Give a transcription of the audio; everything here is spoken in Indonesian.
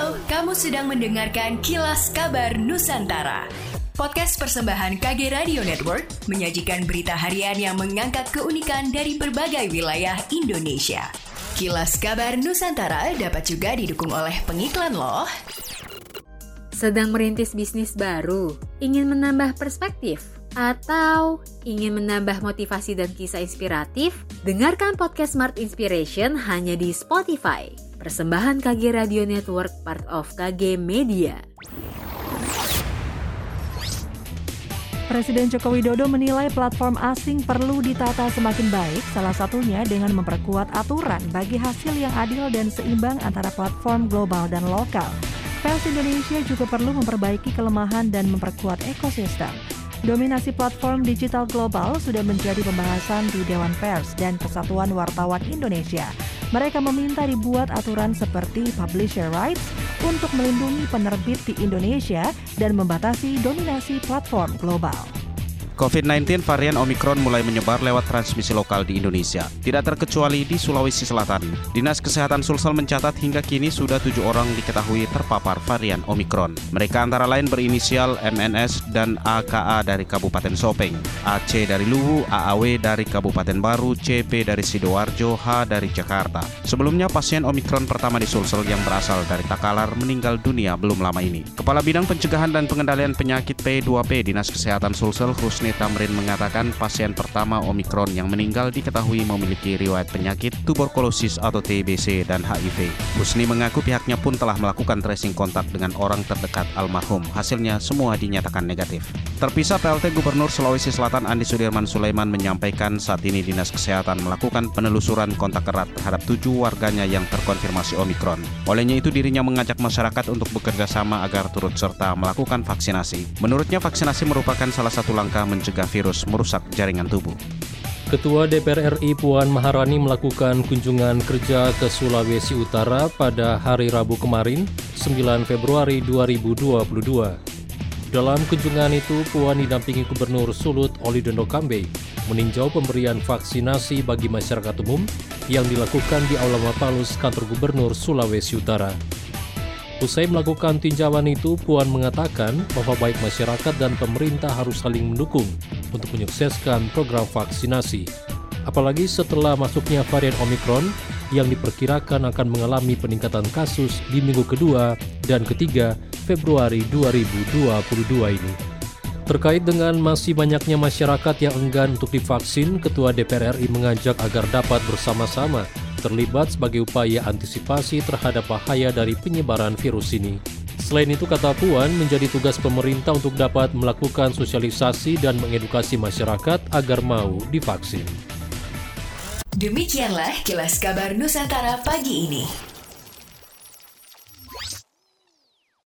Kamu sedang mendengarkan Kilas Kabar Nusantara. Podcast persembahan KG Radio Network menyajikan berita harian yang mengangkat keunikan dari berbagai wilayah Indonesia. Kilas Kabar Nusantara dapat juga didukung oleh pengiklan loh. Sedang merintis bisnis baru, ingin menambah perspektif, atau ingin menambah motivasi dan kisah inspiratif? Dengarkan podcast Smart Inspiration hanya di Spotify. Persembahan KG Radio Network part of KG Media. Presiden Joko Widodo menilai platform asing perlu ditata semakin baik, salah satunya dengan memperkuat aturan bagi hasil yang adil dan seimbang antara platform global dan lokal. Pers Indonesia juga perlu memperbaiki kelemahan dan memperkuat ekosistem. Dominasi platform digital global sudah menjadi pembahasan di Dewan Pers dan Persatuan Wartawan Indonesia. Mereka meminta dibuat aturan seperti publisher rights untuk melindungi penerbit di Indonesia dan membatasi dominasi platform global. COVID-19 varian Omikron mulai menyebar lewat transmisi lokal di Indonesia, tidak terkecuali di Sulawesi Selatan. Dinas Kesehatan Sulsel mencatat hingga kini sudah tujuh orang diketahui terpapar varian Omikron. Mereka antara lain berinisial MNS dan AKA dari Kabupaten Sopeng, AC dari Luwu, AAW dari Kabupaten Baru, CP dari Sidoarjo, H dari Jakarta. Sebelumnya pasien Omikron pertama di Sulsel yang berasal dari Takalar meninggal dunia belum lama ini. Kepala Bidang Pencegahan dan Pengendalian Penyakit P2P Dinas Kesehatan Sulsel Husni Tamrin mengatakan pasien pertama Omikron yang meninggal diketahui memiliki riwayat penyakit tuberkulosis atau TBC dan HIV. Husni mengaku pihaknya pun telah melakukan tracing kontak dengan orang terdekat almarhum. Hasilnya semua dinyatakan negatif. Terpisah PLT Gubernur Sulawesi Selatan Andi Sudirman Sulaiman menyampaikan saat ini Dinas Kesehatan melakukan penelusuran kontak erat terhadap tujuh warganya yang terkonfirmasi Omikron. Olehnya itu dirinya mengajak masyarakat untuk bekerja sama agar turut serta melakukan vaksinasi. Menurutnya vaksinasi merupakan salah satu langkah mencegah virus merusak jaringan tubuh. Ketua DPR RI Puan Maharani melakukan kunjungan kerja ke Sulawesi Utara pada hari Rabu kemarin, 9 Februari 2022. Dalam kunjungan itu, Puan didampingi Gubernur Sulut Oli Dondo Kambe meninjau pemberian vaksinasi bagi masyarakat umum yang dilakukan di Aula Mapalus, kantor Gubernur Sulawesi Utara. Usai melakukan tinjauan itu, Puan mengatakan bahwa baik masyarakat dan pemerintah harus saling mendukung untuk menyukseskan program vaksinasi. Apalagi setelah masuknya varian Omikron yang diperkirakan akan mengalami peningkatan kasus di minggu kedua dan ketiga Februari 2022 ini. Terkait dengan masih banyaknya masyarakat yang enggan untuk divaksin, Ketua DPR RI mengajak agar dapat bersama-sama terlibat sebagai upaya antisipasi terhadap bahaya dari penyebaran virus ini. Selain itu, kata Puan, menjadi tugas pemerintah untuk dapat melakukan sosialisasi dan mengedukasi masyarakat agar mau divaksin. Demikianlah kilas kabar Nusantara pagi ini.